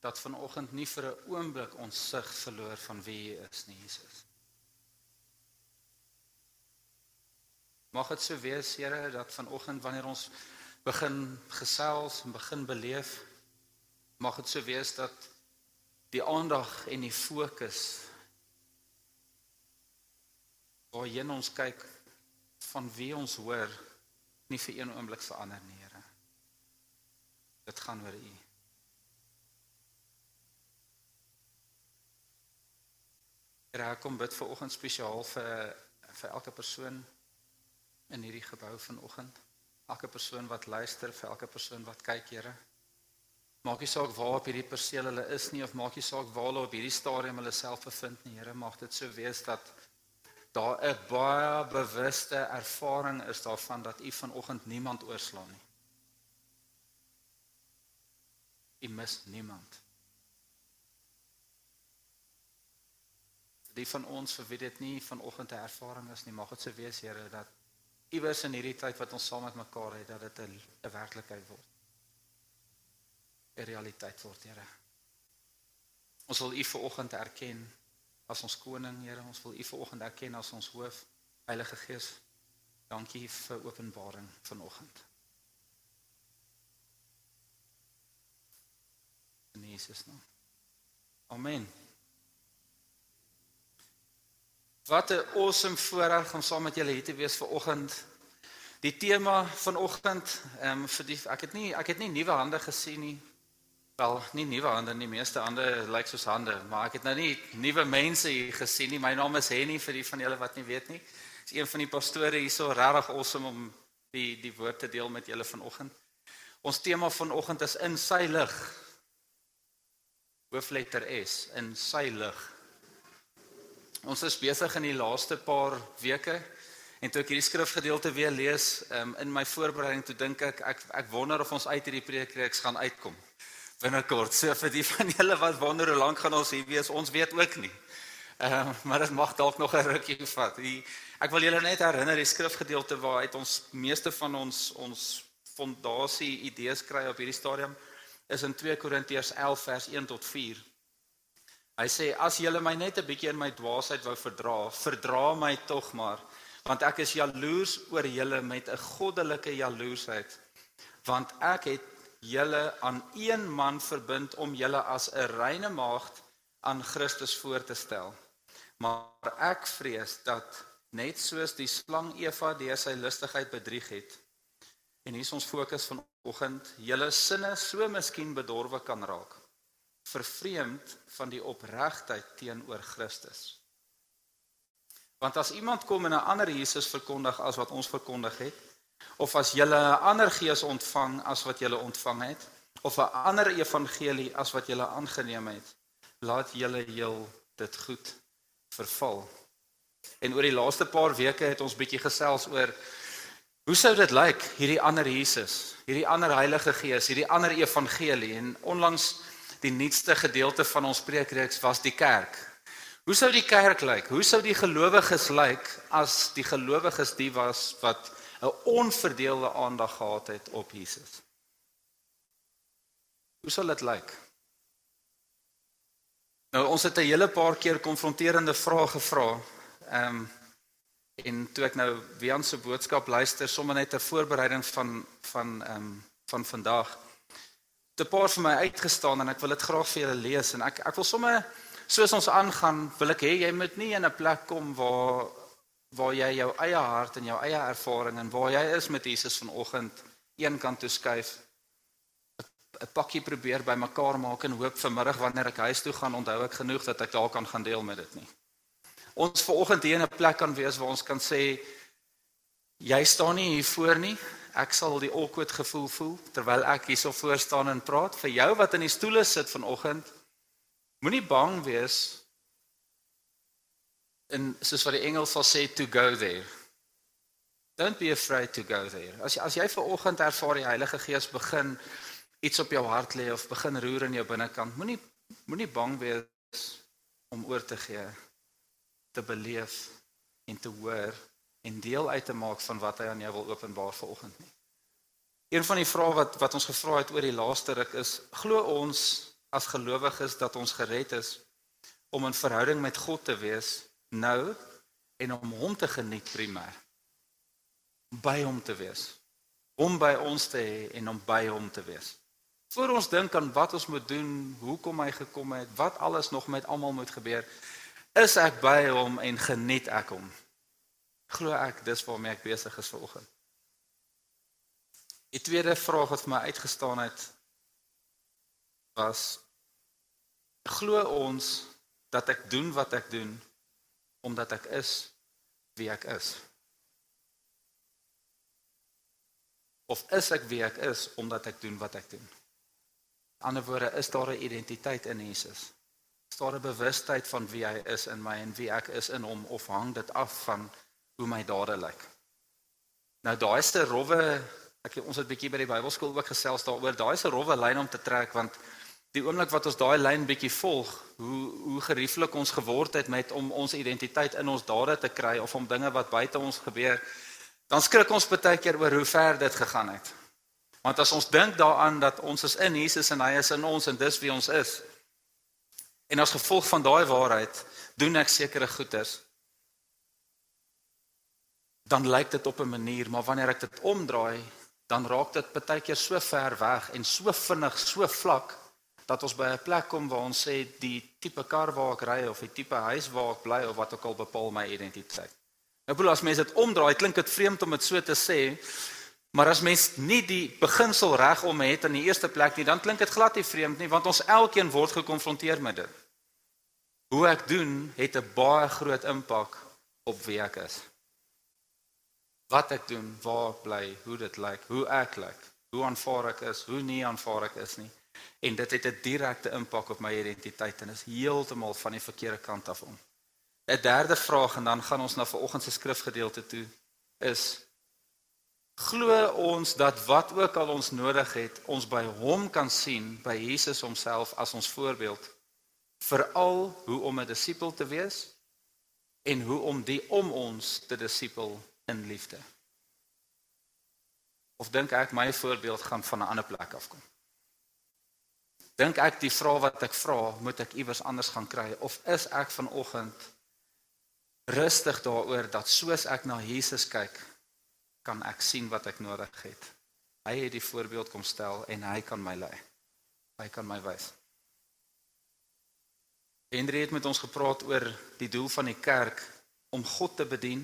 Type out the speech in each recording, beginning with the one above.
dat vanoggend nie vir 'n oomblik ons sig verloor van wie U is nie, Jesus. Mag dit so wees, Here, dat vanoggend wanneer ons begin gesels en begin beleef, mag dit so wees dat die aandag en die fokus waarheen ons kyk van wie ons hoor nie vir een oomblik verander nie, Here. Dit gaan oor U. Here, ek kom bid vir oggend spesiaal vir vir elke persoon in hierdie gebou vanoggend. Elke persoon wat luister, vir elke persoon wat kyk, Here. Maak nie saak waar op hierdie perseel hulle is nie of maak nie saak waar hulle op hierdie stadium hulle self bevind nie, Here. Mag dit so wees dat daar 'n baie bewuste ervaring is daarvan dat U vanoggend niemand oorslaan nie. U mis niemand. Die van ons vir wie dit nie vanoggend 'n ervaring is nie, mag dit se wees, Here, dat iewers in hierdie tyd wat ons saam met mekaar het, dat dit 'n 'n werklikheid word. 'n realiteit word, Here. Ons wil U vanoggend erken as ons koning, Here. Ons wil U vanoggend erken as ons hoof, Heilige Gees. Dankie vir openbaring vanoggend. In Jesus naam. Amen. Wat 'n awesome voorreg om saam met julle hier te wees vir oggend. Die tema vanoggend, ehm um, vir die ek het nie ek het nie nuwe hande gesien nie. Wel, nie nuwe hande nie, meeste hande lyk soos hande, maar ek het nou nie nuwe mense hier gesien nie. My naam is Henny vir die van julle wat nie weet nie. Is een van die pastore hierso, regtig awesome om die die woord te deel met julle vanoggend. Ons tema vanoggend is in sy lig. Hoofletter S, in sy lig. Ons is besig in die laaste paar weke en toe ek hierdie skrifgedeelte weer lees um, in my voorbereiding toe dink ek ek ek wonder of ons uit hierdie preekreeks gaan uitkom binnekort. So vir die van julle wat wonder hoe lank gaan ons hier wees, ons weet ook nie. Ehm um, maar dit mag dalk nog 'n rukkie vat. Die, ek wil julle net herinner die skrifgedeelte waaruit ons meeste van ons ons fondasie idees kry op hierdie stadium is in 2 Korintiërs 11 vers 1 tot 4. Hy sê as julle my net 'n bietjie in my dwaasheid wou verdra, verdra my tog maar, want ek is jaloers oor julle met 'n goddelike jaloesheid, want ek het julle aan een man verbind om julle as 'n reine maagd aan Christus voor te stel. Maar ek vrees dat net soos die slang Eva deur sy lustigheid bedrieg het, en hier is ons fokus vanoggend, julle sinne so miskien bedorwe kan raak vervreemd van die opregtheid teenoor Christus. Want as iemand kom en 'n ander Jesus verkondig as wat ons verkondig het, of as jy 'n ander gees ontvang as wat jy ontvang het, of 'n ander evangelie as wat jy aangeneem het, laat julle heel dit goed verval. En oor die laaste paar weke het ons bietjie gesels oor hoe sou dit lyk hierdie ander Jesus, hierdie ander Heilige Gees, hierdie ander evangelie en onlangs die nuutste gedeelte van ons preekreeks was die kerk. Hoe sou die kerk lyk? Hoe sou die gelowiges lyk as die gelowiges die was wat 'n onverdeelde aandag gehad het op Jesus? Hoe sou dit lyk? Nou ons het 'n hele paar keer konfronterende vrae gevra. Ehm um, en toe ek nou Wian se boodskap luister sommer net ter voorbereiding van van ehm um, van vandag 'n paar vir my uitgestaan en ek wil dit graag vir julle lees en ek ek wil sommer soos ons aangaan wil ek hê jy moet nie in 'n plek kom waar waar jy jou eie hart en jou eie ervaring en waar jy is met Jesus vanoggend een kant toe skuif 'n pakkie probeer bymekaar maak en hoop vanmiddag wanneer ek huis toe gaan onthou ek genoeg dat ek daar kan gaan deel met dit nie. Ons vanoggend hier in 'n plek kan wees waar ons kan sê jy staan nie hier voor nie ek sal die awkward gevoel voel terwyl ek hierso voor staan en praat vir jou wat in die stoele sit vanoggend Moenie bang wees en soos wat die Engels sal sê to go there. Don't be afraid to go there. As jy as jy ver oggend ervaar die Heilige Gees begin iets op jou hart lê of begin roer in jou binnekant, moenie moenie bang wees om oor te gee, te beleef en te hoor en deel uit te maak van wat hy aan jou wil openbaar vir oggend nie. Een van die vrae wat wat ons gevra het oor die laaste ruk is: glo ons as gelowiges dat ons gered is om in verhouding met God te wees nou en om hom te geniet primêr. By hom te wees. Hom by ons te hê en om by hom te wees. Voor ons dink aan wat ons moet doen, hoekom hy gekom het, wat alles nog met almal moet gebeur, is ek by hom en geniet ek hom. Glo ek dis waarmee ek besig is vanoggend. Die tweede vraag wat vir my uitgestaan het was glo ons dat ek doen wat ek doen omdat ek is wie ek is? Of is ek wie ek is omdat ek doen wat ek doen? In ander woorde, is daar 'n identiteit in Jesus? Is daar 'n bewustheid van wie hy is in my en wie ek is in hom of hang dit af van hoe my dade lyk? Nou daai is 'n rowwe ek ons het bietjie by die Bybelskool ook gesels daaroor. Daai is 'n rowwe lyn om te trek want die oomblik wat ons daai lyn bietjie volg, hoe hoe gerieflik ons geword het met om ons identiteit in ons dade te kry of om dinge wat buite ons gebeur, dan skrik ons baie keer oor hoe ver dit gegaan het. Want as ons dink daaraan dat ons is in Jesus en hy is in ons en dis wie ons is. En as gevolg van daai waarheid doen ek sekere goeders. Dan lyk dit op 'n manier, maar wanneer ek dit omdraai, dan raak dit baie keer so ver weg en so vinnig, so vlak dat ons by 'n plek kom waar ons sê die tipe kar waar ek ry of die tipe huis waar ek bly of wat ook al bepaal my identiteit. Nou bedoel as mense dit omdraai, klink dit vreemd om dit so te sê, maar as mens nie die beginsel reg om het in die eerste plek nie, dan klink dit glad nie vreemd nie, want ons elkeen word gekonfronteer met dit. Hoe ek doen het 'n baie groot impak op wie ek is. Wat ek doen, waar ek bly, hoe dit lyk, hoe ek lyk, hoe aanvaar ek is, hoe nie aanvaar ek is nie en dit het 'n direkte impak op my identiteit en is heeltemal van die verkeerde kant af om. 'n Derde vraag en dan gaan ons na vanoggend se skrifgedeelte toe is glo ons dat wat ook al ons nodig het, ons by hom kan sien, by Jesus homself as ons voorbeeld veral hoe om 'n disipel te wees en hoe om die om ons te disipel in liefde. Of dink ek my voorbeeld gaan van 'n ander plek afkom? dink ek die vraag wat ek vra, moet ek iewers anders gaan kry of is ek vanoggend rustig daaroor dat soos ek na Jesus kyk, kan ek sien wat ek nodig het. Hy het die voorbeeld kom stel en hy kan my lei. Hy kan my wys. Henry het met ons gepraat oor die doel van die kerk om God te bedien,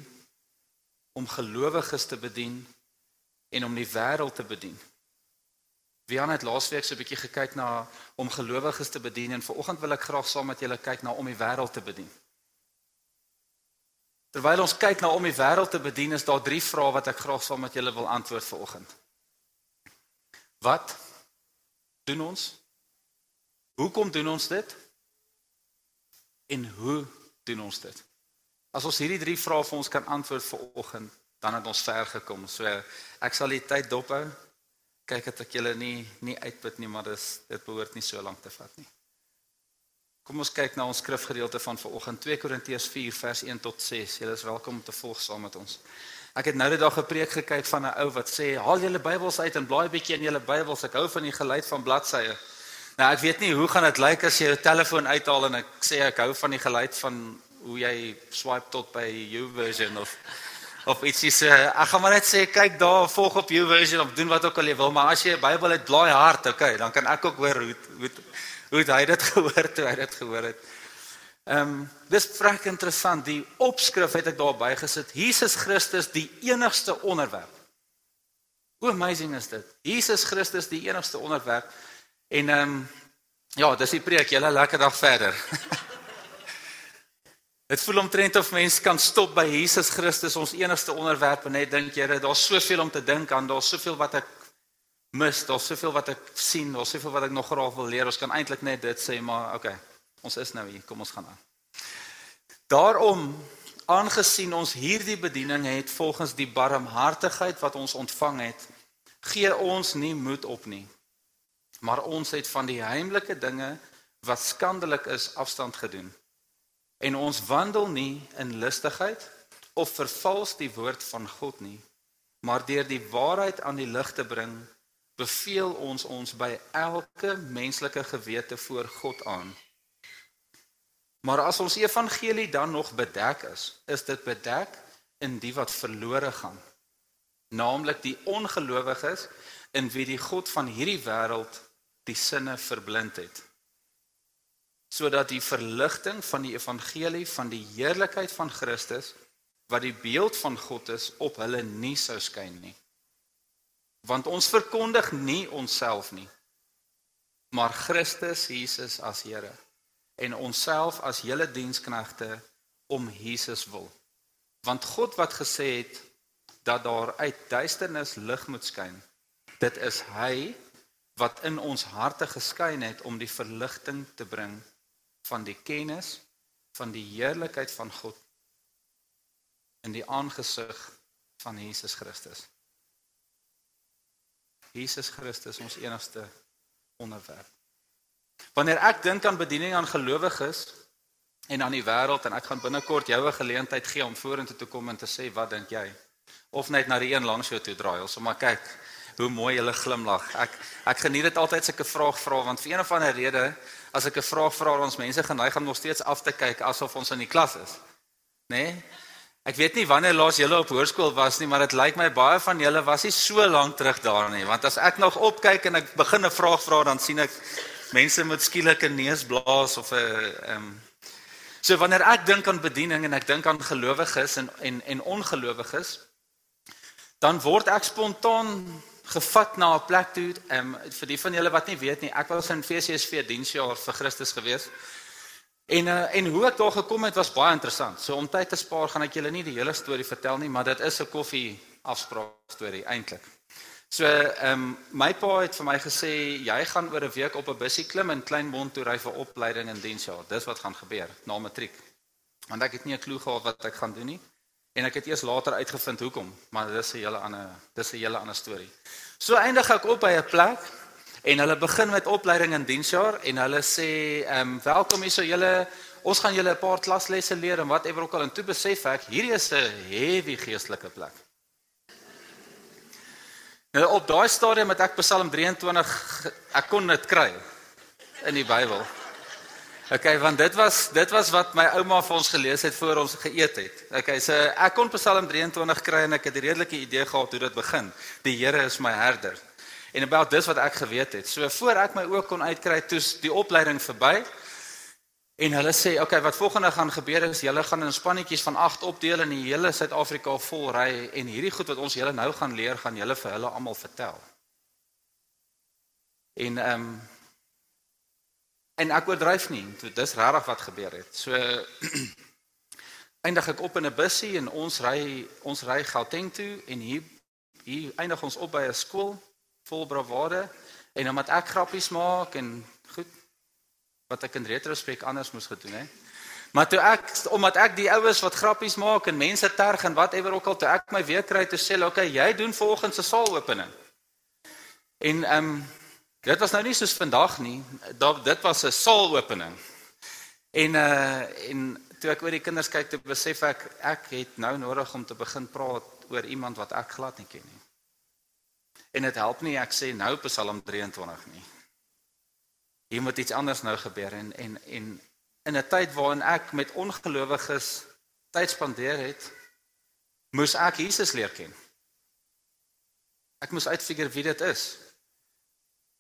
om gelowiges te bedien en om die wêreld te bedien. Wian het laasweek so 'n bietjie gekyk na om gelowiges te bedien en vanoggend wil ek graag saam met julle kyk na om die wêreld te bedien. Terwyl ons kyk na om die wêreld te bedien, is daar drie vrae wat ek graag saam met julle wil antwoord vanoggend. Wat doen ons? Hoekom doen ons dit? En hoe doen ons dit? As ons hierdie drie vrae vir ons kan antwoord vanoggend, dan het ons ver gekom. So ek sal die tyd dophou kyk dat ek julle nie nie uitput nie, maar dis dit behoort nie so lank te vat nie. Kom ons kyk na ons skrifgedeelte van vanoggend 2 Korintiërs 4 vers 1 tot 6. Julle is welkom om te volg saam met ons. Ek het nou net daag gepreek gekyk van 'n ou wat sê haal julle Bybels uit en blaai bietjie in julle Bybels. Ek hou van die geluid van bladsye. Nou ek weet nie hoe gaan dit lyk as jy jou telefoon uithaal en ek sê ek hou van die geluid van hoe jy swipe tot by you version of of ietsie uh, ek gaan maar net sê kyk daar volg op jou version of doen wat ook al jy wil maar as jy 'n Bybel het blaai hard okay dan kan ek ook hoor hoe hoe hoe hy dit gehoor toe hy dit gehoor het. Ehm um, dis vrek interessant die opskrif het ek daar bygesit Jesus Christus die enigste onderwerp. Hoe amazing is dit? Jesus Christus die enigste onderwerp en ehm um, ja, dis die preek. Julle lekker dag verder. Dit voel omtrent of mense kan stop by Jesus Christus ons enigste onderwerp en net dink Here, daar's soveel om te dink aan, daar's soveel wat ek mis, daar's soveel wat ek sien, daar's soveel wat ek nog graag wil leer. Ons kan eintlik net dit sê, maar okay. Ons is nou hier, kom ons gaan aan. Daarom aangesien ons hierdie bediening het volgens die barmhartigheid wat ons ontvang het, gee ons nie moed op nie. Maar ons het van die heimlike dinge wat skandelik is afstand gedoen. En ons wandel nie in lustigheid of vervals die woord van God nie, maar deur die waarheid aan die lig te bring, beveel ons ons by elke menslike gewete voor God aan. Maar as ons evangelie dan nog bedek is, is dit bedek in die wat verlore gaan, naamlik die ongelowiges in wie die god van hierdie wêreld die sinne verblind het. Sodat die verligting van die evangelie van die heerlikheid van Christus wat die beeld van God is op hulle nie sou skyn nie. Want ons verkondig nie onsself nie, maar Christus Jesus as Here en onsself as julle diensknegte om Jesus wil. Want God wat gesê het dat daar uit duisternis lig moet skyn, dit is hy wat in ons harte geskyn het om die verligting te bring van die kennis van die heerlikheid van God in die aangesig van Jesus Christus. Jesus Christus ons enigste onderwerp. Wanneer ek dink aan bediening aan gelowiges en aan die wêreld en ek gaan binnekort jou 'n geleentheid gee om vorentoe te kom en te sê wat dink jy? Of net na die een langs jou toe draai, ons maar kyk hoe mooi hulle glimlag. Ek ek geniet dit altyd sulke vrae vra want vir een of ander rede as ek 'n vraag vra ons mense geneig om nog steeds af te kyk asof ons in die klas is. Né? Nee? Ek weet nie wanneer laas julle op hoërskool was nie, maar dit lyk my baie van julle was nie so lank terug daar nie, want as ek nog opkyk en ek begin 'n vraag vra dan sien ek mense met skielike neus blaas of 'n ehm um, So wanneer ek dink aan bediening en ek dink aan gelowiges en en en ongelowiges dan word ek spontaan gevat na 'n plek toe ehm um, vir die van julle wat nie weet nie ek was in FCSV diensjaar vir Christus gewees en uh, en hoe ek daar gekom het was baie interessant so om tyd te spaar gaan ek julle nie die hele storie vertel nie maar dit is 'n koffie afspraak storie eintlik So ehm um, my pa het vir my gesê jy gaan oor 'n week op 'n bussie klim in Kleinmond toe ry vir opleiding in diensjaar. Dis wat gaan gebeur na matriek. Want ek het nie 'n klou gehad wat ek gaan doen nie. En ek het eers later uitgevind hoekom, maar dis 'n hele ander dis 'n hele ander storie. So eindig ek op by 'n plek en hulle begin met opleiding in diensjaar en hulle sê ehm um, welkom hier so julle ons gaan julle 'n paar klaslesse leer en whatever ook al en toe besef ek hierdie is 'n heavy geestelike plek. Nou op daai stadium het ek Psalm 23 ek kon dit kry in die Bybel. Okay, want dit was dit was wat my ouma vir ons gelees het voor ons geëet het. Okay, so ek kon Psalm 23 kry en ek het 'n redelike idee gehad hoe dit begin. Die Here is my herder. En about dis wat ek geweet het. So voor ek my oë kon uitkry toe die opleiding verby, En hulle sê, "Oké, okay, wat volgende gaan gebeur is julle gaan in spannetjies van 8 opdeel en die hele Suid-Afrika vol ry en hierdie goed wat ons julle nou gaan leer, gaan julle vir hulle almal vertel." En ehm um, en ek oordryf nie, dis regtig wat gebeur het. So eindig ek op in 'n bussie en ons ry ons ry Gauteng toe en hier hier eindig ons op by 'n skool vol bravade en omdat ek grappies maak en goed wat ek in retrospek anders moes gedoen het. Maar toe ek omdat ek die oues wat grappies maak en mense terg en whatever ook al toe ek my weer kry te sê, "Oké, okay, jy doen volgens se saalopening." En ehm um, dit was nou nie soos vandag nie. Dat dit was 'n saalopening. En uh en toe ek oor die kinders kyk, toe besef ek ek het nou nodig om te begin praat oor iemand wat ek glad nie ken nie. En dit help nie ek sê nou Psalm 23 nie hier moet iets anders nou gebeur en en en in 'n tyd waarin ek met ongelowiges tyd spandeer het, moes ek Jesus leer ken. Ek moes uitfigure wie dit is.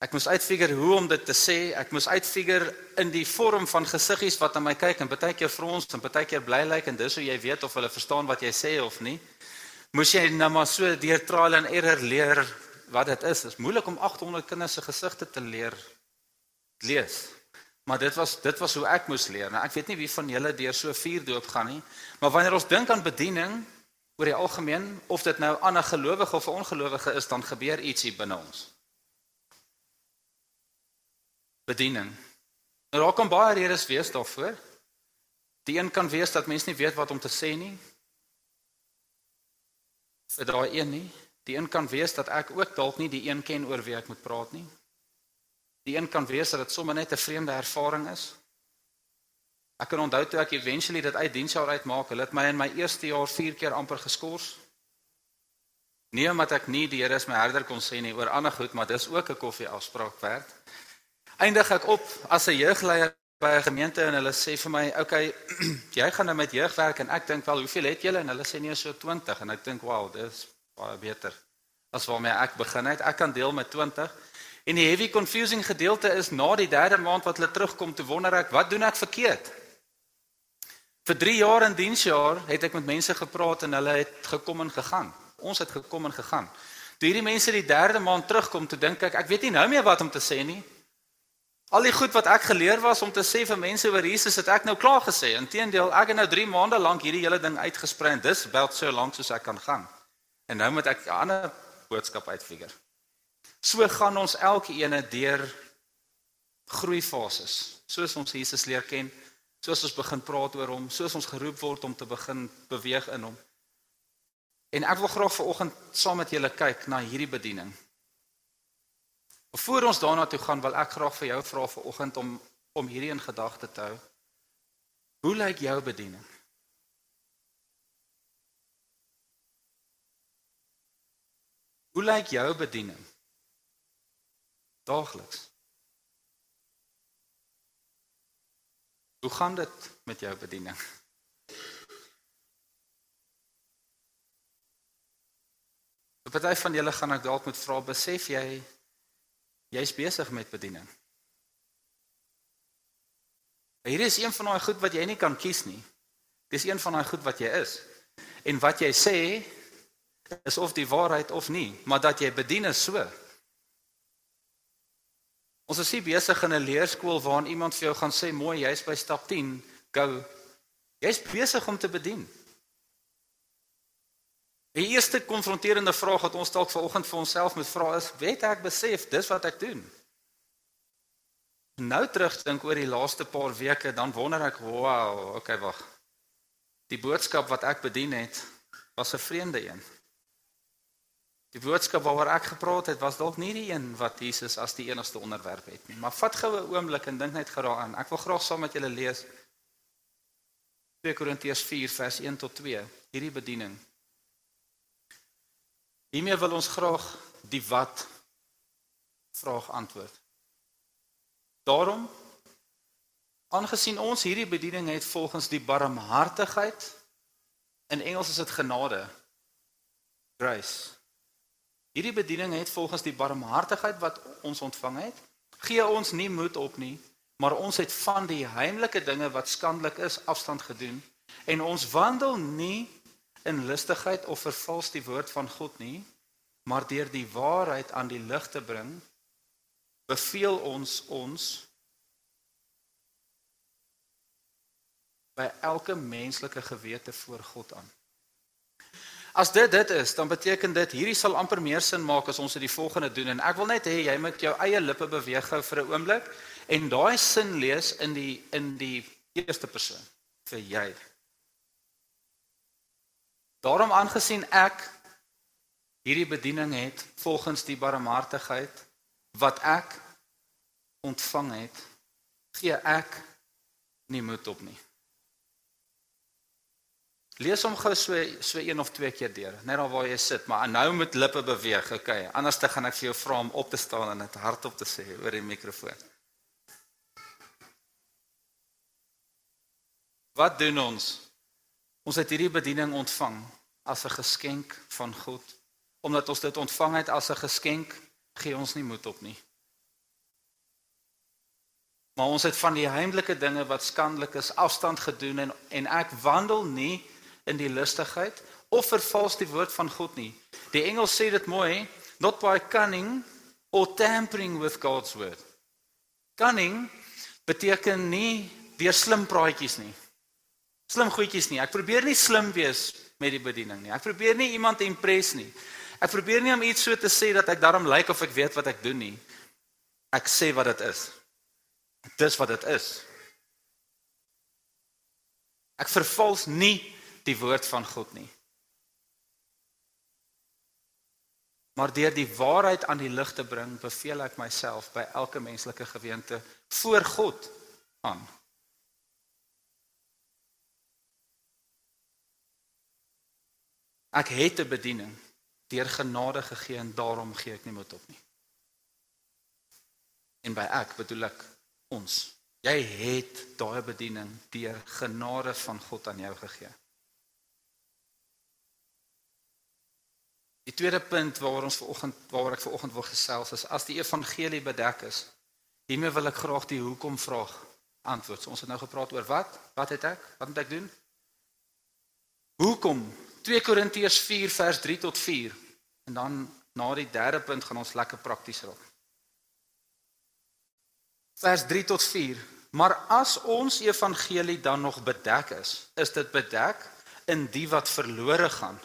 Ek moes uitfigure hoe om dit te sê. Ek moes uitfigure in die vorm van gesiggies wat aan my kyk en baie keer frons en baie keer bly lyk en dis hoe jy weet of hulle verstaan wat jy sê of nie. Moes jy nou maar so deur trial and error leer wat dit is. Dit is moeilik om 800 kinders se gesigte te leer lees. Maar dit was dit was hoe ek moes leer. Nou ek weet nie wie van julle deur so vier doop gaan nie, maar wanneer ons dink aan bediening oor die algemeen of dit nou aan 'n gelowige of 'n ongelowige is, dan gebeur ietsie binne ons. Bediening. Nou daar kan baie redes wees daarvoor. Die een kan wees dat mense nie weet wat om te sê nie. Vir daai een nie. Die een kan wees dat ek ook dalk nie die een ken oor wie ek moet praat nie. Die een kan wees dat dit sommer net 'n vreemde ervaring is. Ek kan onthou toe ek eventually dit uit diensjaar uitmaak, hulle het my in my eerste jaar 4 keer amper geskort. Nie omdat ek nie die Here is my herder kon sê nie oor ander goed, maar dis ook 'n koffie afspraak werd. Eindig ek op as 'n jeugleier by 'n gemeente en hulle sê vir my, "Oké, okay, jy gaan nou met jeug werk en ek dink wel, hoeveel het julle?" En hulle sê nee, so 20 en ek dink, "Wow, dis baie beter as waarmee ek begin het. Ek kan deel met 20." En die heavy confusing gedeelte is na die derde maand wat hulle terugkom te wonder ek, "Wat doen ek verkeerd?" Vir 3 jaar in diensjaar het ek met mense gepraat en hulle het gekom en gegaan. Ons het gekom en gegaan. Toe hierdie mense die derde maand terugkom, toe dink ek, ek weet nie nou meer wat om te sê nie. Al die goed wat ek geleer was om te sê vir mense oor Jesus het ek nou klaar gesê. Inteendeel, ek het nou 3 maande lank hierdie hele ding uitgesprei en dis wel so lank soos ek kan gaan. En nou moet ek 'n ander boodskap uitfigure. So gaan ons elkeen deur groeifases, soos ons Jesus leer ken soos ons begin praat oor hom, soos ons geroep word om te begin beweeg in hom. En ek wil graag vanoggend saam met julle kyk na hierdie bediening. Voor ons daarna toe gaan, wil ek graag vir jou vra vanoggend om om hierdie in gedagte te hou. Hoe lyk jou bediening? Hoe lyk jou bediening? Daagliks. Hoe gaan dit met jou bediening? Party van julle gaan ek dalk moet vra, besef jy jy's besig met bediening? Hier is een van daai goed wat jy nie kan kies nie. Dis een van daai goed wat jy is. En wat jy sê is of die waarheid of nie, maar dat jy bedien is so. Ons is nie besig in 'n leerskool waarin iemand vir jou gaan sê mooi jy's by stap 10, go. Jy's besig om te bedien. Die eerste konfronterende vraag wat ons dalk vanoggend vir onsself moet vra is, weet ek besef dis wat ek doen? Nou terugdink oor die laaste paar weke, dan wonder ek, wow, okay, wag. Die boodskap wat ek bedien het, was 'n vreemde een. Die boodskap waaroor ek gepraat het was dalk nie die een wat Jesus as die enigste onderwerp het nie. Maar vat gou 'n oomblik en dink net geraak aan. Ek wil graag saam met julle lees 2 Korintiërs 4 vers 1 tot 2, hierdie bediening. Hiermee wil ons graag die wat vraag antwoord. Daarom aangesien ons hierdie bediening het volgens die barmhartigheid in Engels is dit genade grace Hierdie bediening het volgens die barmhartigheid wat ons ontvang het, gee ons nie moed op nie, maar ons het van die heimlike dinge wat skandelik is afstand gedoen en ons wandel nie in lustigheid of vervals die woord van God nie, maar deur die waarheid aan die lig te bring, beveel ons ons by elke menslike gewete voor God aan. As dit dit is, dan beteken dit hierdie sal amper meer sin maak as ons dit die volgende doen en ek wil net hê jy moet jou eie lippe beweeg gou vir 'n oomblik en daai sin lees in die in die eerste persoon vir jy. Daarom aangesien ek hierdie bediening het volgens die barmhartigheid wat ek ontvang het, gee ek nie moed op nie. Lees hom gou so so een of twee keer deur, net daar waar jy sit, maar nou met lippe beweeg, okay. Anders dan gaan ek vir jou vra om op te staan en dit hardop te sê oor die mikrofoon. Wat doen ons? Ons het hierdie bediening ontvang as 'n geskenk van God. Omdat ons dit ontvang het as 'n geskenk, gee ons nie moed op nie. Maar ons het van die heimlike dinge wat skandelik is afstand gedoen en en ek wandel nie in die lustigheid of vervals die woord van God nie. Die Engels sê dit mooi, not by cunning or tampering with God's word. Cunning beteken nie deur slim praatjies nie. Slim goedjies nie. Ek probeer nie slim wees met die bediening nie. Ek probeer nie iemand impress nie. Ek probeer nie om iets so te sê dat ek daarom lyk like of ek weet wat ek doen nie. Ek sê wat dit is. Dis wat dit is. Ek vervals nie die woord van God nie. Maar deur die waarheid aan die lig te bring, beveel ek myself by elke menslike geweente voor God aan. Ek het 'n bediening deur genade gegee en daarom gee ek nie moed op nie. En by ek bedoel ek ons. Jy het daai bediening deur genade van God aan jou gegee. Die tweede punt waaroor ons vanoggend waaroor ek vanoggend wil gesels is as die evangelie bedek is. Hiermee wil ek graag die hoekom vraag antwoord. So ons het nou gepraat oor wat? Wat het ek? Wat moet ek doen? Hoekom 2 Korintiërs 4 vers 3 tot 4. En dan na die derde punt gaan ons lekker prakties raak. Vers 3 tot 4. Maar as ons evangelie dan nog bedek is, is dit bedek in die wat verlore gaan.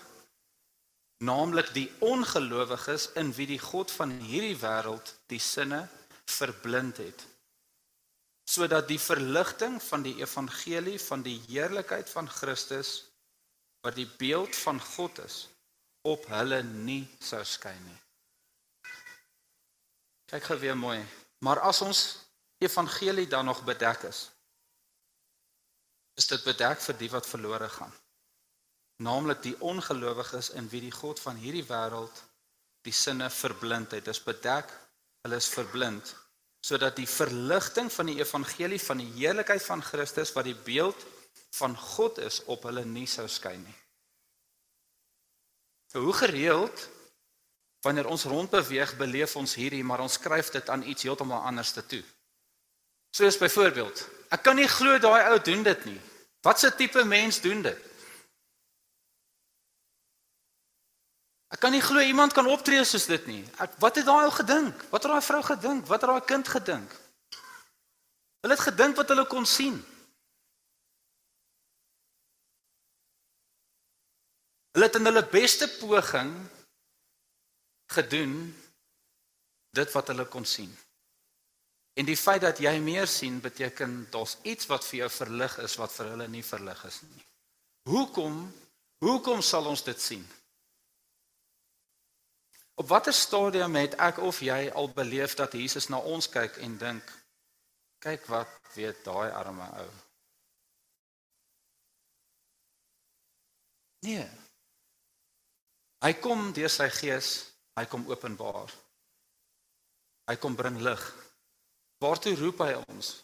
Naamlik die ongelowiges in wie die god van hierdie wêreld die sinne verblind het sodat die verligting van die evangelie van die heerlikheid van Christus wat die beeld van God is op hulle nie sou skyn nie. Kyk gou weer mooi. Maar as ons evangelie dan nog bedek is, is dit bedek vir die wat verlore gaan. Naamlik die ongelowiges in wie die God van hierdie wêreld die sinne verblind het. Dit is bedek, hulle is verblind sodat die verligting van die evangelie van die heerlikheid van Christus wat die beeld van God is op hulle nie sou skyn nie. Hoe gereeld wanneer ons rondbeweeg, beleef ons hierdie, maar ons skryf dit aan iets heeltemal anders te toe. Soos byvoorbeeld, ek kan nie glo daai ou doen dit nie. Wat 'n tipe mens doen dit? Ek kan nie glo iemand kan optree soos dit nie. Ek, wat het daai ou gedink? Wat het daai vrou gedink? Wat het daai kind gedink? Hulle het gedink wat hulle kon sien. Hulle het in hulle beste poging gedoen dit wat hulle kon sien. En die feit dat jy meer sien beteken daar's iets wat vir jou verlig is wat vir hulle nie verlig is nie. Hoekom? Hoekom sal ons dit sien? Op watter stadium het ek of jy al beleef dat Jesus na ons kyk en dink kyk wat weet daai arme ou? Nee. Hy kom deur sy gees, hy kom openbaar. Hy kom bring lig. Waartoe roep hy ons?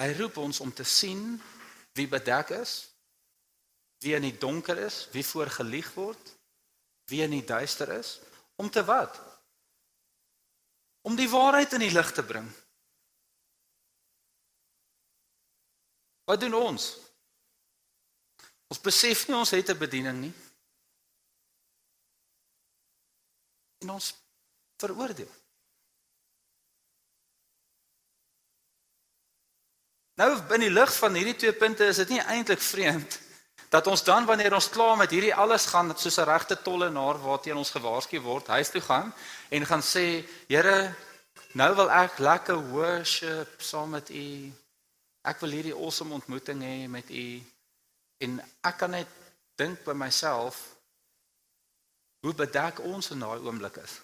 Hy roep ons om te sien wie bedek is, wie in die donker is, wie voor gelieg word, wie in die duister is, om te wat? Om die waarheid in die lig te bring. Wat doen ons? Ons besef nie ons het 'n bediening nie. En ons veroordeel. Nou in die lig van hierdie twee punte is dit nie eintlik vreemd dat ons dan wanneer ons klaar met hierdie alles gaan soos 'n regte tollenaar waarteen ons gewaarsku word, huis toe gaan en gaan sê, Here, nou wil ek lekker worship saam met U. Ek wil hierdie awesome ontmoeting hê met U. En ek kan net dink by myself, hoe bedek ons in daai oomblik is.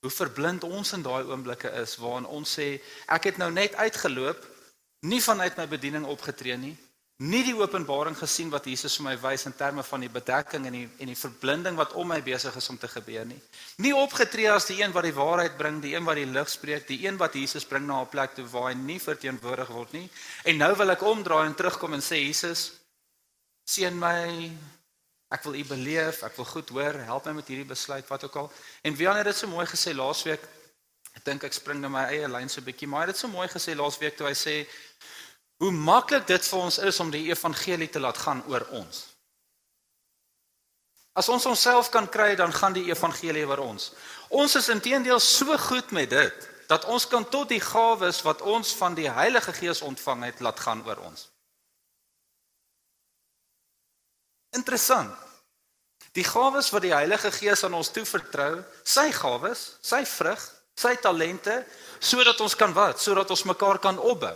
Hoe verblind ons in daai oomblikke is waarin ons sê ek het nou net uitgeloop, nie vanuit my bediening opgetree nie, nie die openbaring gesien wat Jesus vir my wys in terme van die bedekking en die en die verblinding wat om my besig is om te gebeur nie. Nie opgetree as die een wat die waarheid bring, die een wat die lig spreek, die een wat Jesus bring na 'n plek toe waar hy nie verteenwoordig word nie. En nou wil ek omdraai en terugkom en sê Jesus, seën my, Ek wil u beleef, ek wil goed hoor, help my met hierdie besluit wat ook al. En Wian het dit so mooi gesê laasweek. Ek dink ek spring na my eie lyn so 'n bietjie, maar hy het dit so mooi gesê laasweek toe hy sê hoe maklik dit vir ons is om die evangelie te laat gaan oor ons. As ons onsself kan kry, dan gaan die evangelie oor ons. Ons is intedeel so goed met dit dat ons kan tot die gawes wat ons van die Heilige Gees ontvang het laat gaan oor ons. Interessant. Die gawes wat die Heilige Gees aan ons toevertrou, sy gawes, sy vrug, Sy talente sodat ons kan wat? Sodat ons mekaar kan opbou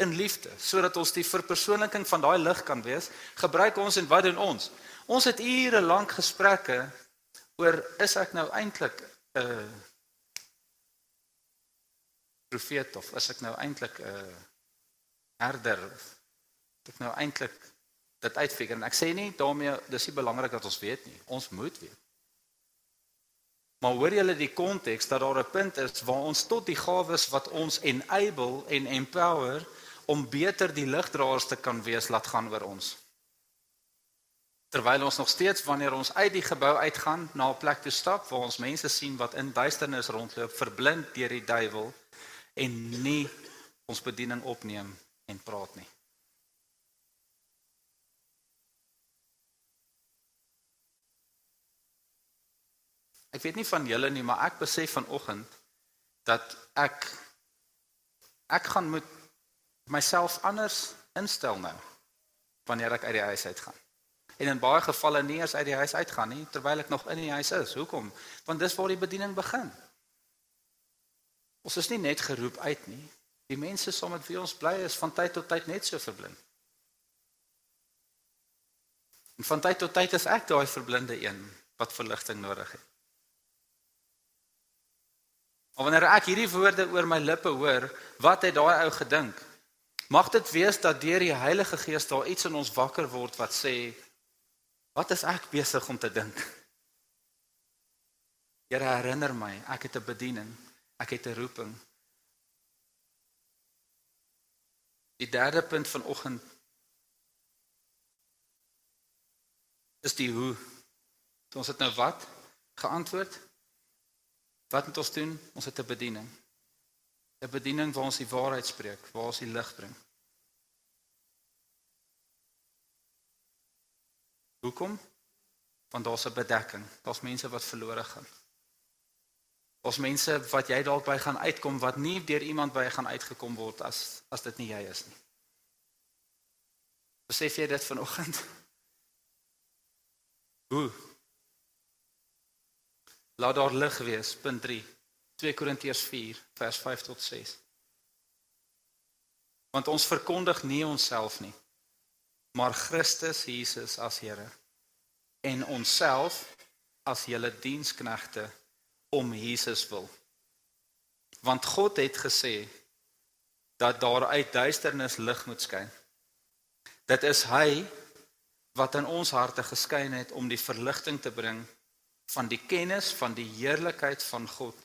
in liefde, sodat ons die verpersoonliking van daai lig kan wees. Gebruik ons en wat doen ons? Ons het ure lank gesprekke oor is ek nou eintlik 'n uh, profeet of is ek nou eintlik 'n uh, herder? Is ek nou eintlik dit uitfigure en ek sê nie daarmee dis nie belangrik dat ons weet nie. Ons moet weet. Maar hoor julle die konteks dat daar 'n punt is waar ons tot die gawes wat ons enable en empower om beter die ligdraers te kan wees laat gaan oor ons. Terwyl ons nog steeds wanneer ons uit die gebou uitgaan na 'n plek toe stap waar ons mense sien wat in duisternis rondloop, verblind deur die duiwel en nie ons bediening opneem en praat nie. Ek weet nie van julle nie, maar ek besef vanoggend dat ek ek gaan moet myself anders instel nou wanneer ek uit die huis uitgaan. En in baie gevalle nie eens uit die huis uitgaan nie terwyl ek nog in die huis is. Hoekom? Want dis waar die bediening begin. Ons is nie net geroep uit nie. Die mense saam met wie ons bly is van tyd tot tyd net so verblind. En van tyd tot tyd is ek daai verblinde een wat verligting nodig het. Maar wanneer ek hierdie woorde oor my lippe hoor, wat het daai ou gedink? Mag dit wees dat deur die Heilige Gees daar iets in ons wakker word wat sê wat is ek besig om te dink? Here herinner my, ek het 'n bediening, ek het 'n roeping. Die derde punt vanoggend is die hoe. Ons het nou wat geantwoord? Wat moet ons doen? Ons het 'n bediening. 'n Bediening waar ons die waarheid spreek, waar ons die lig bring. Hoekom? Want daar's 'n bedekking. Daar's mense wat verlore gaan. Daar's mense wat jy dalk by gaan uitkom wat nie deur iemand by gaan uitgekom word as as dit nie jy is nie. Besef jy dit vanoggend? Hoe? Laat daar lig wees. Punt 3. 2 Korintiërs 4 vers 5 tot 6. Want ons verkondig nie onsself nie, maar Christus Jesus as Here en onsself as julle diensknegte om Jesus wil. Want God het gesê dat daar uit duisternis lig moet skyn. Dit is hy wat in ons harte geskyn het om die verligting te bring van die kennis van die heerlikheid van God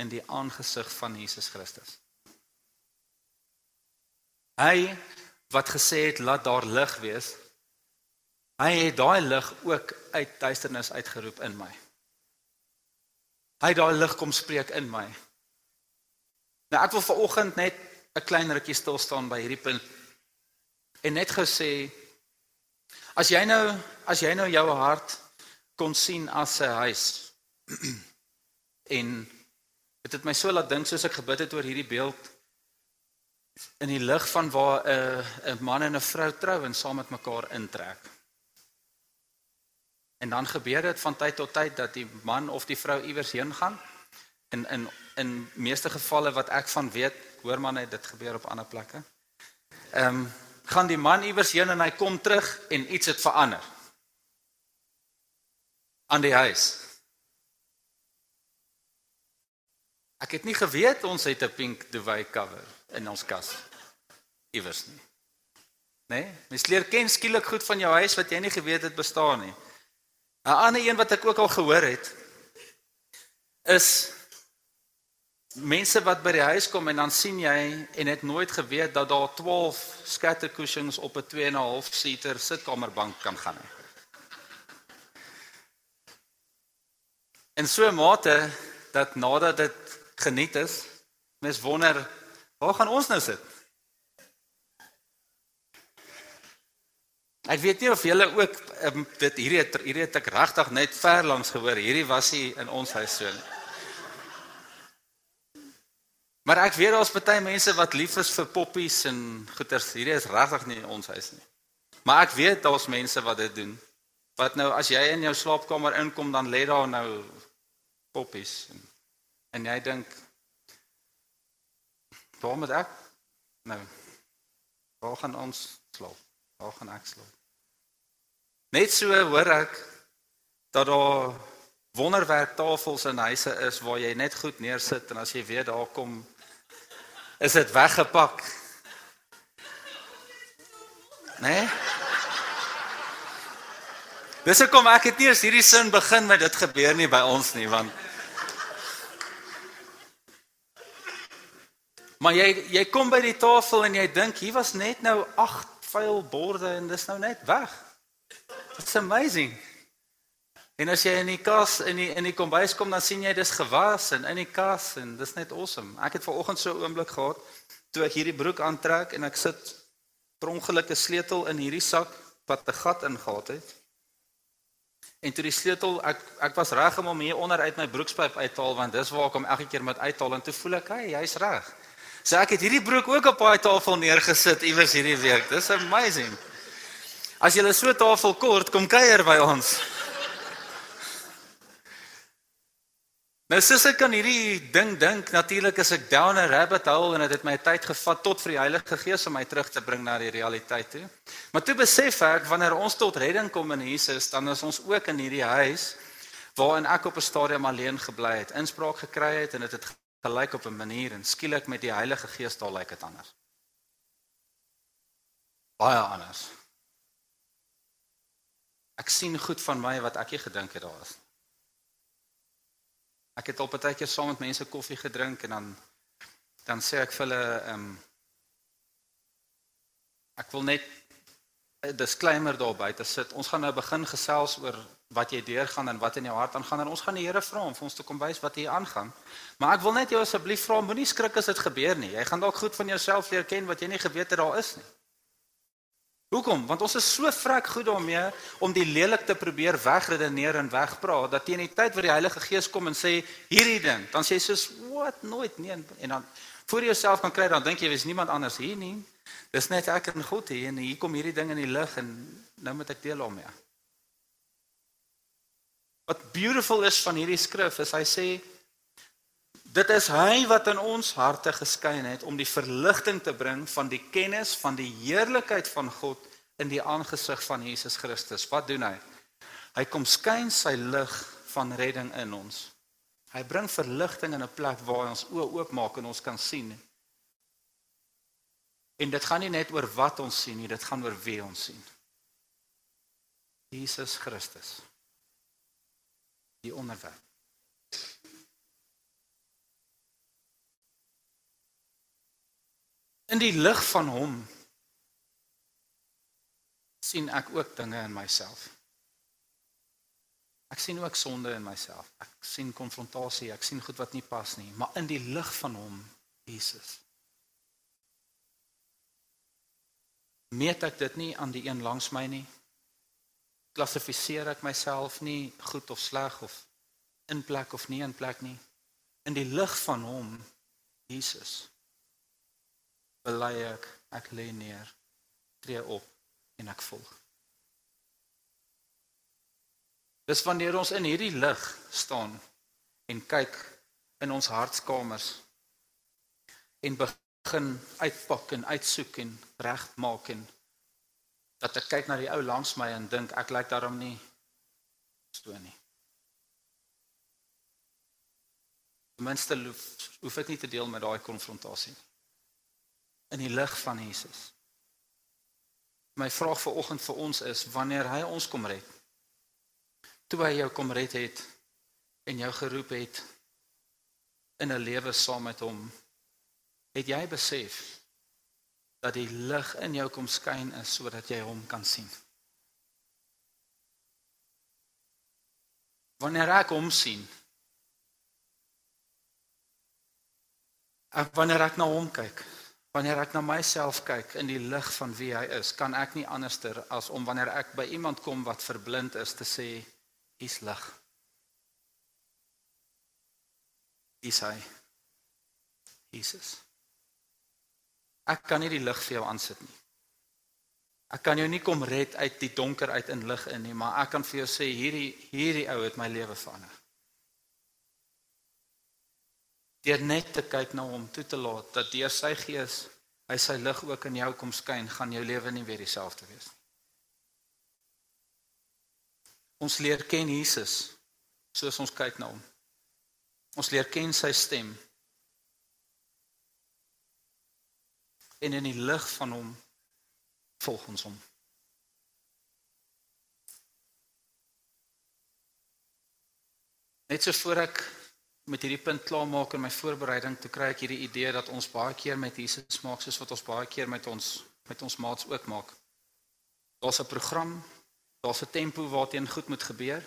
in die aangesig van Jesus Christus. Hy wat gesê het laat daar lig wees, hy het daai lig ook uit duisternis uitgeroep in my. Hy het daai lig kom spreek in my. Nou ek wil vanoggend net 'n klein rukkie stil staan by hierdie punt en net gesê as jy nou as jy nou jou hart kon sien as 'n huis. en dit het my so laat dink soos ek gebid het oor hierdie beeld in die lig van waar 'n 'n man en 'n vrou trou en saam met mekaar intrek. En dan gebeur dit van tyd tot tyd dat die man of die vrou iewers heen gaan. In in in meeste gevalle wat ek van weet, hoor man net dit gebeur op ander plekke. Ehm um, gaan die man iewers heen en hy kom terug en iets het verander aan die huis. Ek het nie geweet ons het 'n pink duvet cover in ons kas iewers nie. Né? Nee? Mens leer ken skielik goed van jou huis wat jy nie geweet het bestaan nie. 'n Ander een wat ek ook al gehoor het is mense wat by die huis kom en dan sien jy en het nooit geweet dat daar 12 scatter cushions op 'n 2.5 seater sitkamerbank kan gaan nie. In so 'n mate dat nadat dit geniet is, mens wonder, waar gaan ons nou sit? Ek weet nie of julle ook um, dit hierdie het, hierdie het ek regtig net ver langs gehoor. Hierdie was nie in ons huis so nie. Maar ek weet daar's baie mense wat lief is vir poppies en goeters. Hierdie is regtig nie ons huis nie. Maar ek weet daar's mense wat dit doen. Wat nou as jy in jou slaapkamer inkom dan lê daar nou poppies en En jy dink waar moet ek nou waar gaan ons slaap? Waar gaan ek slaap? Net so hoor ek dat daar wonderwerktafels in huise is waar jy net goed neersit en as jy weer daar kom is dit weggepak. Né? Nee? Dis hoekom ek het nie eens hierdie sin begin met dit gebeur nie by ons nie want Maar jy jy kom by die tafel en jy dink hier was net nou 8 vuil borde en dis nou net weg. It's amazing. En as jy in die kas in die in die kombuis kom dan sien jy dis gewas en in die kas en dis net awesome. Ek het ver oggend so 'n oomblik gehad toe ek hierdie broek aantrek en ek sit per ongeluk 'n sleutel in hierdie sak wat 'n gat ingehaat het. En toe die sleutel ek ek was reg om hom hier onder uit my broekspyp uit te haal want dis waar ek hom elke keer moet uithaal en toe voel ek hy hy's reg. So ek het hierdie broek ook op daai tafel neergesit iewers hierdie week. Dis amazing. As jy so 'n tafel kort, kom kuier by ons. Nou sies ek kan hierdie ding dink natuurlik as ek down a rabbit hole en dit het my tyd gevat tot vir die Heilige Gees om my terug te bring na die realiteit toe. Maar toe besef ek wanneer ons tot redding kom in Jesus, dan is ons ook in hierdie huis waarin ek op 'n stadium alleen gebly het, inspraak gekry het en dit het gelyk op 'n manier en skielik met die Heilige Gees daar lyk dit anders. Baie anders. Ek sien goed van my wat ek nie gedink het daar is. Ek het al baie keer saam met mense koffie gedrink en dan dan sê ek vir hulle ehm um, ek wil net 'n disclaimer daar buite sit. Ons gaan nou begin gesels oor wat jy deurgaan en wat in jou hart aangaan en ons gaan die Here vra om vir ons te kom wys wat hier aangaan. Maar ek wil net jou asseblief vra moenie skrik as dit gebeur nie. Jy gaan dalk goed van jouself leer ken wat jy nie geweet het daar is nie. Hoekom? Want ons is so vrek goed daarmee om die lelik te probeer wegredeneer en wegpraat dat teen die tyd wat die Heilige Gees kom en sê hierdie ding, dan sê jy soos wat nooit nee en dan voor jouself kan kry dan dink jy wys niemand anders hier nie. Dis net ek en God hier en hier kom hierdie ding in die lig en nou moet ek deel daarmee. Wat beautiful is van hierdie skrif is hy sê Dit is hy wat in ons harte geskyn het om die verligting te bring van die kennis van die heerlikheid van God in die aangesig van Jesus Christus. Wat doen hy? Hy kom skyn sy lig van redding in ons. Hy bring verligting in 'n plek waar ons oë oopmaak en ons kan sien. En dit gaan nie net oor wat ons sien nie, dit gaan oor wie ons sien. Jesus Christus. Die onderwerp. In die lig van hom sien ek ook dinge in myself. Ek sien ook sonde in myself. Ek sien konfrontasie, ek sien goed wat nie pas nie, maar in die lig van hom, Jesus. Meet ek dit nie aan die een langs my nie. Klassifiseer ek myself nie goed of sleg of in plek of nie in plek nie. In die lig van hom, Jesus bely ek, ek lê neer, tree op en ek volg. Dis wanneer ons in hierdie lig staan en kyk in ons hartskamers en begin uitpak en uitsoek en regmaak en dat ek kyk na die ou langs my en dink ek lyk daarom nie so nie. Ten minste hoef ek nie te deel met daai konfrontasie nie in die lig van Jesus. My vraag vir oggend vir ons is wanneer hy ons kom red. Toe hy jou kom red het en jou geroep het in 'n lewe saam met hom, het jy besef dat die lig in jou kom skyn is sodat jy hom kan sien. Wanneer ek hom sien, ek wanneer ek na hom kyk, Wanneer ek na myself kyk in die lig van wie hy is, kan ek nie anderster as om wanneer ek by iemand kom wat verblind is te sê, "Hier's lig." Is hy Jesus? Ek kan nie die lig vir jou aansit nie. Ek kan jou nie kom red uit die donker uit in lig in nie, maar ek kan vir jou sê hierdie hierdie ou het my lewe verander. Deur net te kyk na hom, toe te laat dat deur sy gees hy sy lig ook in jou kom skyn, gaan jou lewe nie weer dieselfde wees nie. Ons leer ken Jesus soos ons kyk na hom. Ons leer ken sy stem. En in die lig van hom volg ons hom. Net so voor ek met hierdie punt klaarmaak in my voorbereiding, toe kry ek hierdie idee dat ons baie keer met Jesus maak soos wat ons baie keer met ons met ons maats ook maak. Daar's 'n program, daar's 'n tempo waarteen goed moet gebeur.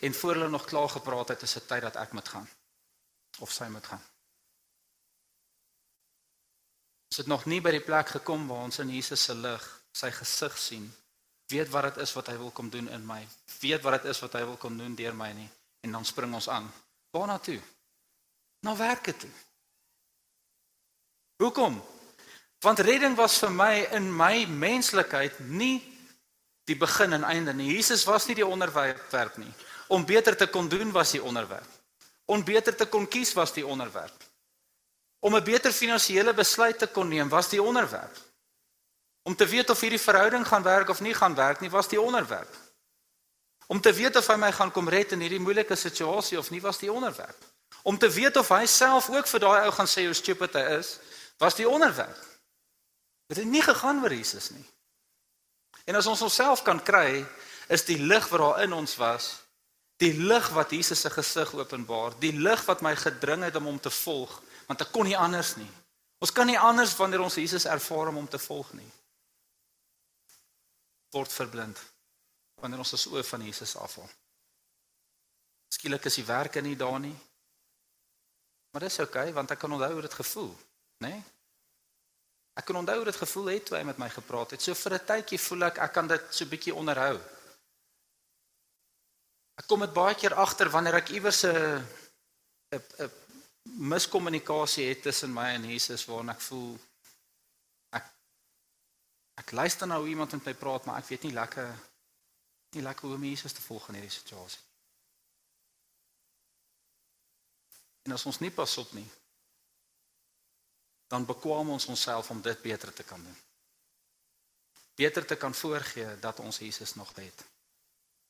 En voor hulle nog klaar gepraat het, is dit tyd dat ek moet gaan of sy moet gaan. Ons het nog nie by die plek gekom waar ons in Jesus se lig, sy gesig sien weet wat dit is wat hy wil kom doen in my. Weet wat dit is wat hy wil kom doen deur my nie en dan spring ons aan. Waarna toe? Na werke toe. Hoekom? Want redding was vir my in my menslikheid nie die begin en einde nie. Jesus was nie die onderwerp nie. Om beter te kon doen was die onderwerp. Om beter te kon kies was die onderwerp. Om 'n beter finansiële besluit te kon neem was die onderwerp. Om te weet of hierdie verhouding gaan werk of nie gaan werk nie, was die onderwerp. Om te weet of hy my gaan kom red in hierdie moeilike situasie of nie, was die onderwerp. Om te weet of hy self ook vir daai ou gaan sê hoe stupid hy is, was die onderwerp. Dit het nie gegaan oor Jesus nie. En as ons onsself kan kry, is die lig wat daar in ons was, die lig wat Jesus se gesig openbaar, die lig wat my gedring het om hom te volg, want ek kon nie anders nie. Ons kan nie anders wanneer ons Jesus ervaar om hom te volg nie word verblind wanneer ons ons oë van Jesus afhaal. Skielik is die werke nie daar nie. Maar dis oukei okay, want ek kan onthou hoe dit gevoel, né? Nee? Ek kan onthou hoe dit gevoel het toe hy met my gepraat het. So vir 'n tydjie voel ek ek kan dit so bietjie onderhou. Ek kom dit baie keer agter wanneer ek iewers 'n 'n 'n miskommunikasie het tussen my en Jesus waarin ek voel Ek luister nou hoe iemand met my praat, maar ek weet nie lekker nie lekker om Jesus te volg in hierdie situasie. En as ons nie pas op nie, dan bekwam ons onsself om dit beter te kan doen. Beter te kan voorgee dat ons Jesus nog het.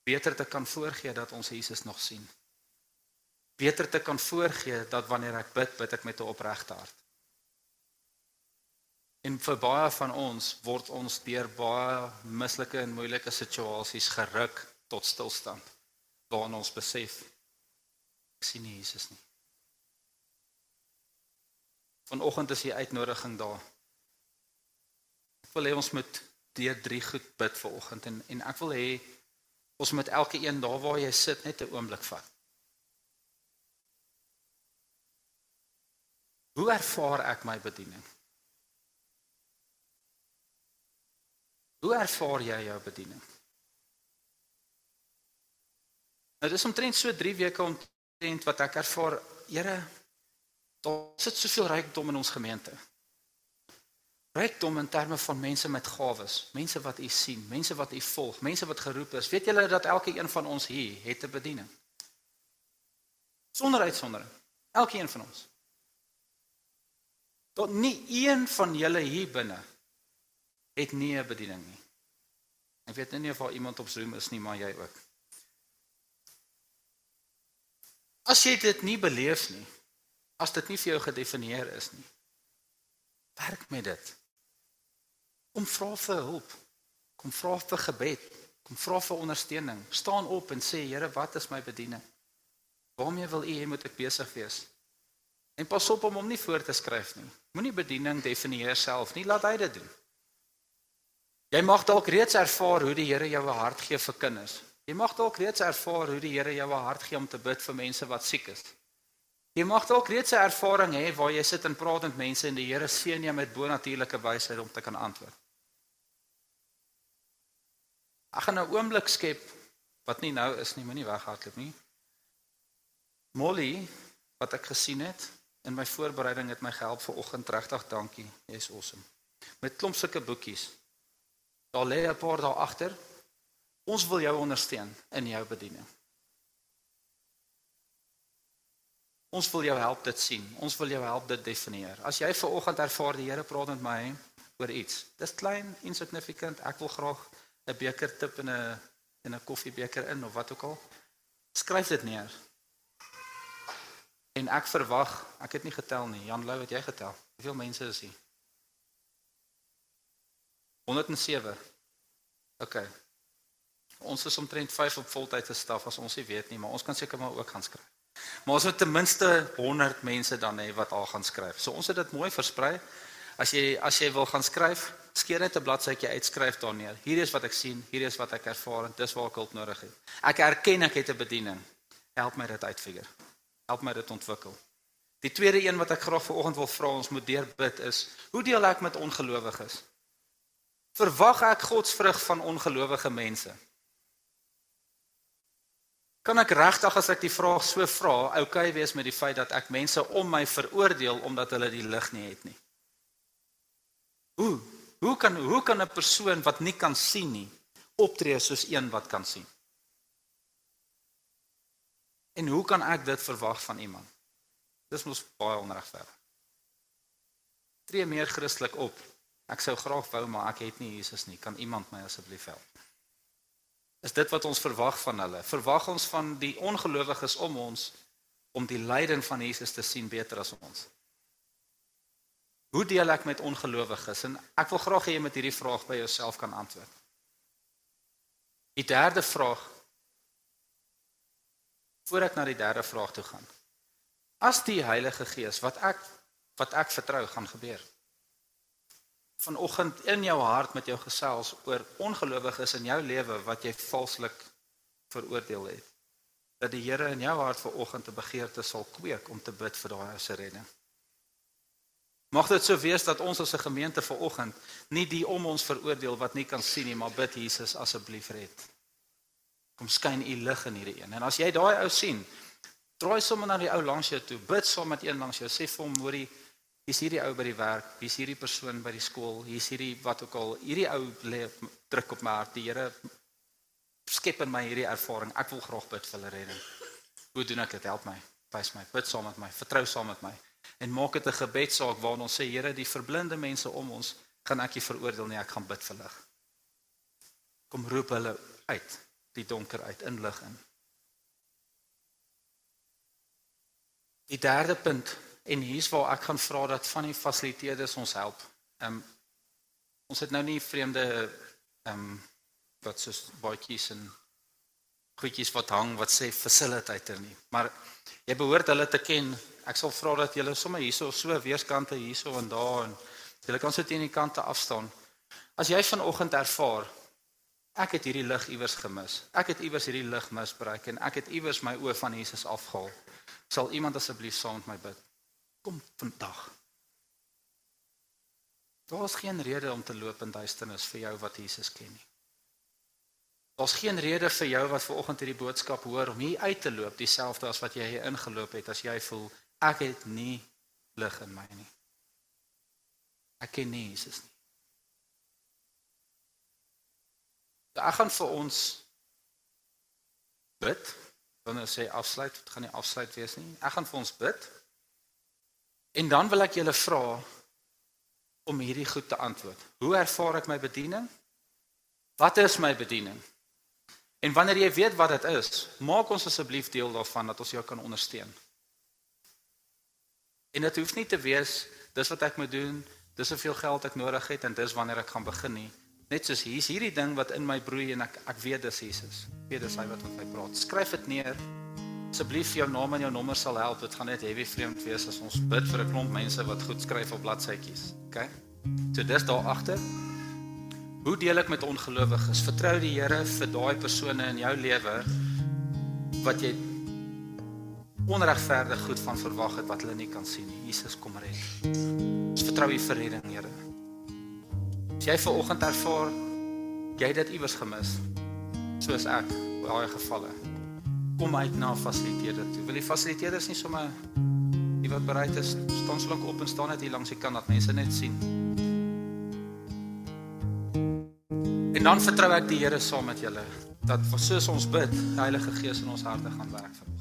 Beter te kan voorgee dat ons Jesus nog sien. Beter te kan voorgee dat wanneer ek bid, bid ek met 'n opregte hart. En vir baie van ons word ons deur baie mislike en moeilike situasies geruk tot stilstand waarin ons besef ek sien nie Jesus nie. Vanoggend is die uitnodiging daar. Ek wil hê ons moet deur drie goed bid vanoggend en en ek wil hê ons moet elke een daar waar jy sit net 'n oomblik vat. Hoe ervaar ek my bediening? Hoe ervaar jy jou bediening? Nou dis omtrent so 3 weke omtrent wat ek ervaar, Here, daar sit soveel rykdom in ons gemeente. Rykdom in terme van mense met gawes, mense wat U sien, mense wat U volg, mense wat geroep is. Weet julle dat elke een van ons hier het 'n bediening? Sonder uitsondering. Elke een van ons. Tot nie een van julle hier binne het nie 'n bediening nie. Ek weet nie of daar iemand op Zoom is nie, maar jy ook. As jy dit nie beleef nie, as dit nie vir jou gedefinieer is nie, werk met dit. Kom vra vir hulp. Kom vra vir gebed. Kom vra vir ondersteuning. Staan op en sê, Here, wat is my bediening? Waarmee wil U hê moet ek besig wees? En pas op om hom nie voor te skryf nie. Moenie bediening definieer self nie, laat hy dit doen. Jy mag dalk reeds ervaar hoe die Here jou 'n hart gee vir kinders. Jy mag dalk reeds ervaar hoe die Here jou 'n hart gee om te bid vir mense wat siek is. Jy mag dalk reeds 'n ervaring hê waar jy sit en praat met mense en die Here seën jou met bonatuurlike wysheid om te kan antwoord. Ek gaan 'n oomblik skep wat nie nou is nie, moenie weghardloop nie. Molly wat ek gesien het in my voorbereiding het my gehelp vir oggend regtig dankie. Jy's awesome. Met klomp sulke boekies. Daar lê 'n paar daar agter. Ons wil jou ondersteun in jou bediening. Ons wil jou help dit sien. Ons wil jou help dit definieer. As jy ver oggend ervaar die Here praat met my oor iets. Dis klein, insignificant. Ek wil graag 'n beker tip in 'n in 'n koffiebeker in of wat ook al. Skryf dit neer. En ek verwag, ek het nie getel nie. Jan Lou, het jy getel? Hoeveel mense is hier? 107. OK. Ons is omtrent 5 op voltydse staf as ons nie weet nie, maar ons kan seker maar ook gaan skryf. Maar ons moet ten minste 100 mense dan hê wat al gaan skryf. So ons het dit mooi versprei. As jy as jy wil gaan skryf, skeer net 'n bladsytjie uitskryf daar neer. Hier is wat ek sien, hier is wat ek ervaar en dis waar ek hulp nodig het. Ek erken ek het 'n bediening. Help my dit uitfigure. Help my dit ontwikkel. Die tweede een wat ek graag vanoggend wil vra ons moet deurbid is, hoe deel ek met ongelowiges? Verwag ek God se vrug van ongelowige mense? Kan ek regtig as ek die vraag so vra, oukei wees met die feit dat ek mense om my veroordeel omdat hulle die lig nie het nie? Hoe? Hoe kan hoe kan 'n persoon wat nie kan sien nie optree soos een wat kan sien? En hoe kan ek dit verwag van iemand? Dis mos baie onregverdig. Tree meer Christelik op. Ek sou graag wou, maar ek het nie Jesus nie. Kan iemand my asseblief help? Is dit wat ons verwag van hulle? Verwag ons van die ongelowiges om ons om die lyding van Jesus te sien beter as ons? Hoe deel ek met ongelowiges? En ek wil graag hê jy moet hierdie vraag by jouself kan antwoord. Die derde vraag voor ek na die derde vraag toe gaan. As die Heilige Gees wat ek wat ek vertrou gaan gebeur vanoggend in jou hart met jou gesels oor ongelowiges in jou lewe wat jy valslik veroordeel het. Dat die Here in jou hart vanoggend 'n begeerte sal kweek om te bid vir daai se redding. Mag dit so wees dat ons as 'n gemeente vanoggend nie die om ons veroordeel wat nie kan sien nie, maar bid Jesus asseblief red. Kom skyn u lig in hierdie een. En as jy daai ou sien, draai sommer na die ou langs jou toe, bid saam met een langs jou, sê vir hom, hoorie, Hier's hierdie ou by die werk, hier's hierdie persoon by die skool, hier's hierdie wat ook al, hierdie ou lê druk op my hart. Die Here skep in my hierdie ervaring. Ek wil graag bid vir hulle redding. Hoe doen ek dit? Help my. Wys my. Bid saam met my. Vertrou saam met my. En maak dit 'n gebedsaak waarin ons sê Here, die verblinde mense om ons gaan ek nie veroordeel nie, ek gaan bid vir lig. Kom roep hulle uit die donker uit in lig in. Die derde punt En hier's waar ek gaan vra dat van die fasiliteerders ons help. Ehm um, ons het nou nie vreemde ehm um, wat soos baadjies en goedjies wat hang wat sê facilitator nie. Maar jy behoort hulle te ken. Ek sal vra dat julle sommer hierso so weerskante hierso en daar en julle kan so teen die kante afstaan. As jy vanoggend ervaar ek het hierdie lig iewers gemis. Ek het iewers hierdie lig misbruik en ek het iewers my oë van Jesus afgehaal. Sal iemand asseblief saam met my bid? Kom vandag. Daar's geen rede om te loop in duisternis vir jou wat Jesus ken nie. Daar's geen rede vir jou wat ver oggend hierdie boodskap hoor om hier uit te loop dieselfde as wat jy hier ingeloop het as jy voel ek het nie lig in my nie. Ek ken nie Jesus nie. Ja, ek gaan vir ons bid. Wanneer sê afsluit, dit gaan nie afsluit wees nie. Ek gaan vir ons bid. En dan wil ek julle vra om hierdie goed te antwoord. Hoe ervaar ek my bediening? Wat is my bediening? En wanneer jy weet wat dit is, maak ons asseblief deel daarvan dat ons jou kan ondersteun. En dit hoef nie te wees dis wat ek moet doen, dis hoeveel geld ek nodig het en dis wanneer ek gaan begin nie. Net soos hier's hierdie ding wat in my broei en ek ek weet dis Jesus. Ek weet dis hy wat met my praat. Skryf dit neer asseblief jou naam en jou nommer sal help. Dit gaan net heavy vreemd wees as ons bid vir 'n klomp mense wat goed skryf op bladsytjies. OK? So dis daar agter. Hoe deel ek met ongelowiges? Vertrou die Here vir daai persone in jou lewe wat jy onregverdig goed van verwag het wat hulle nie kan sien nie. Jesus kom red. Ons vertrou U vir redding, Here. As jy ver oggend ervaar jy het dit iewers gemis, soos ek, baie gevalle kom uit na fasiliteerder toe. Wil die fasiliteerders nie sommer die wat bereid is staan so lank op en staan net hier langs die kant dat mense net sien. En dan vertrou ek die Here saam met julle dat soos ons bid, die Heilige Gees in ons harte gaan werk vir ons.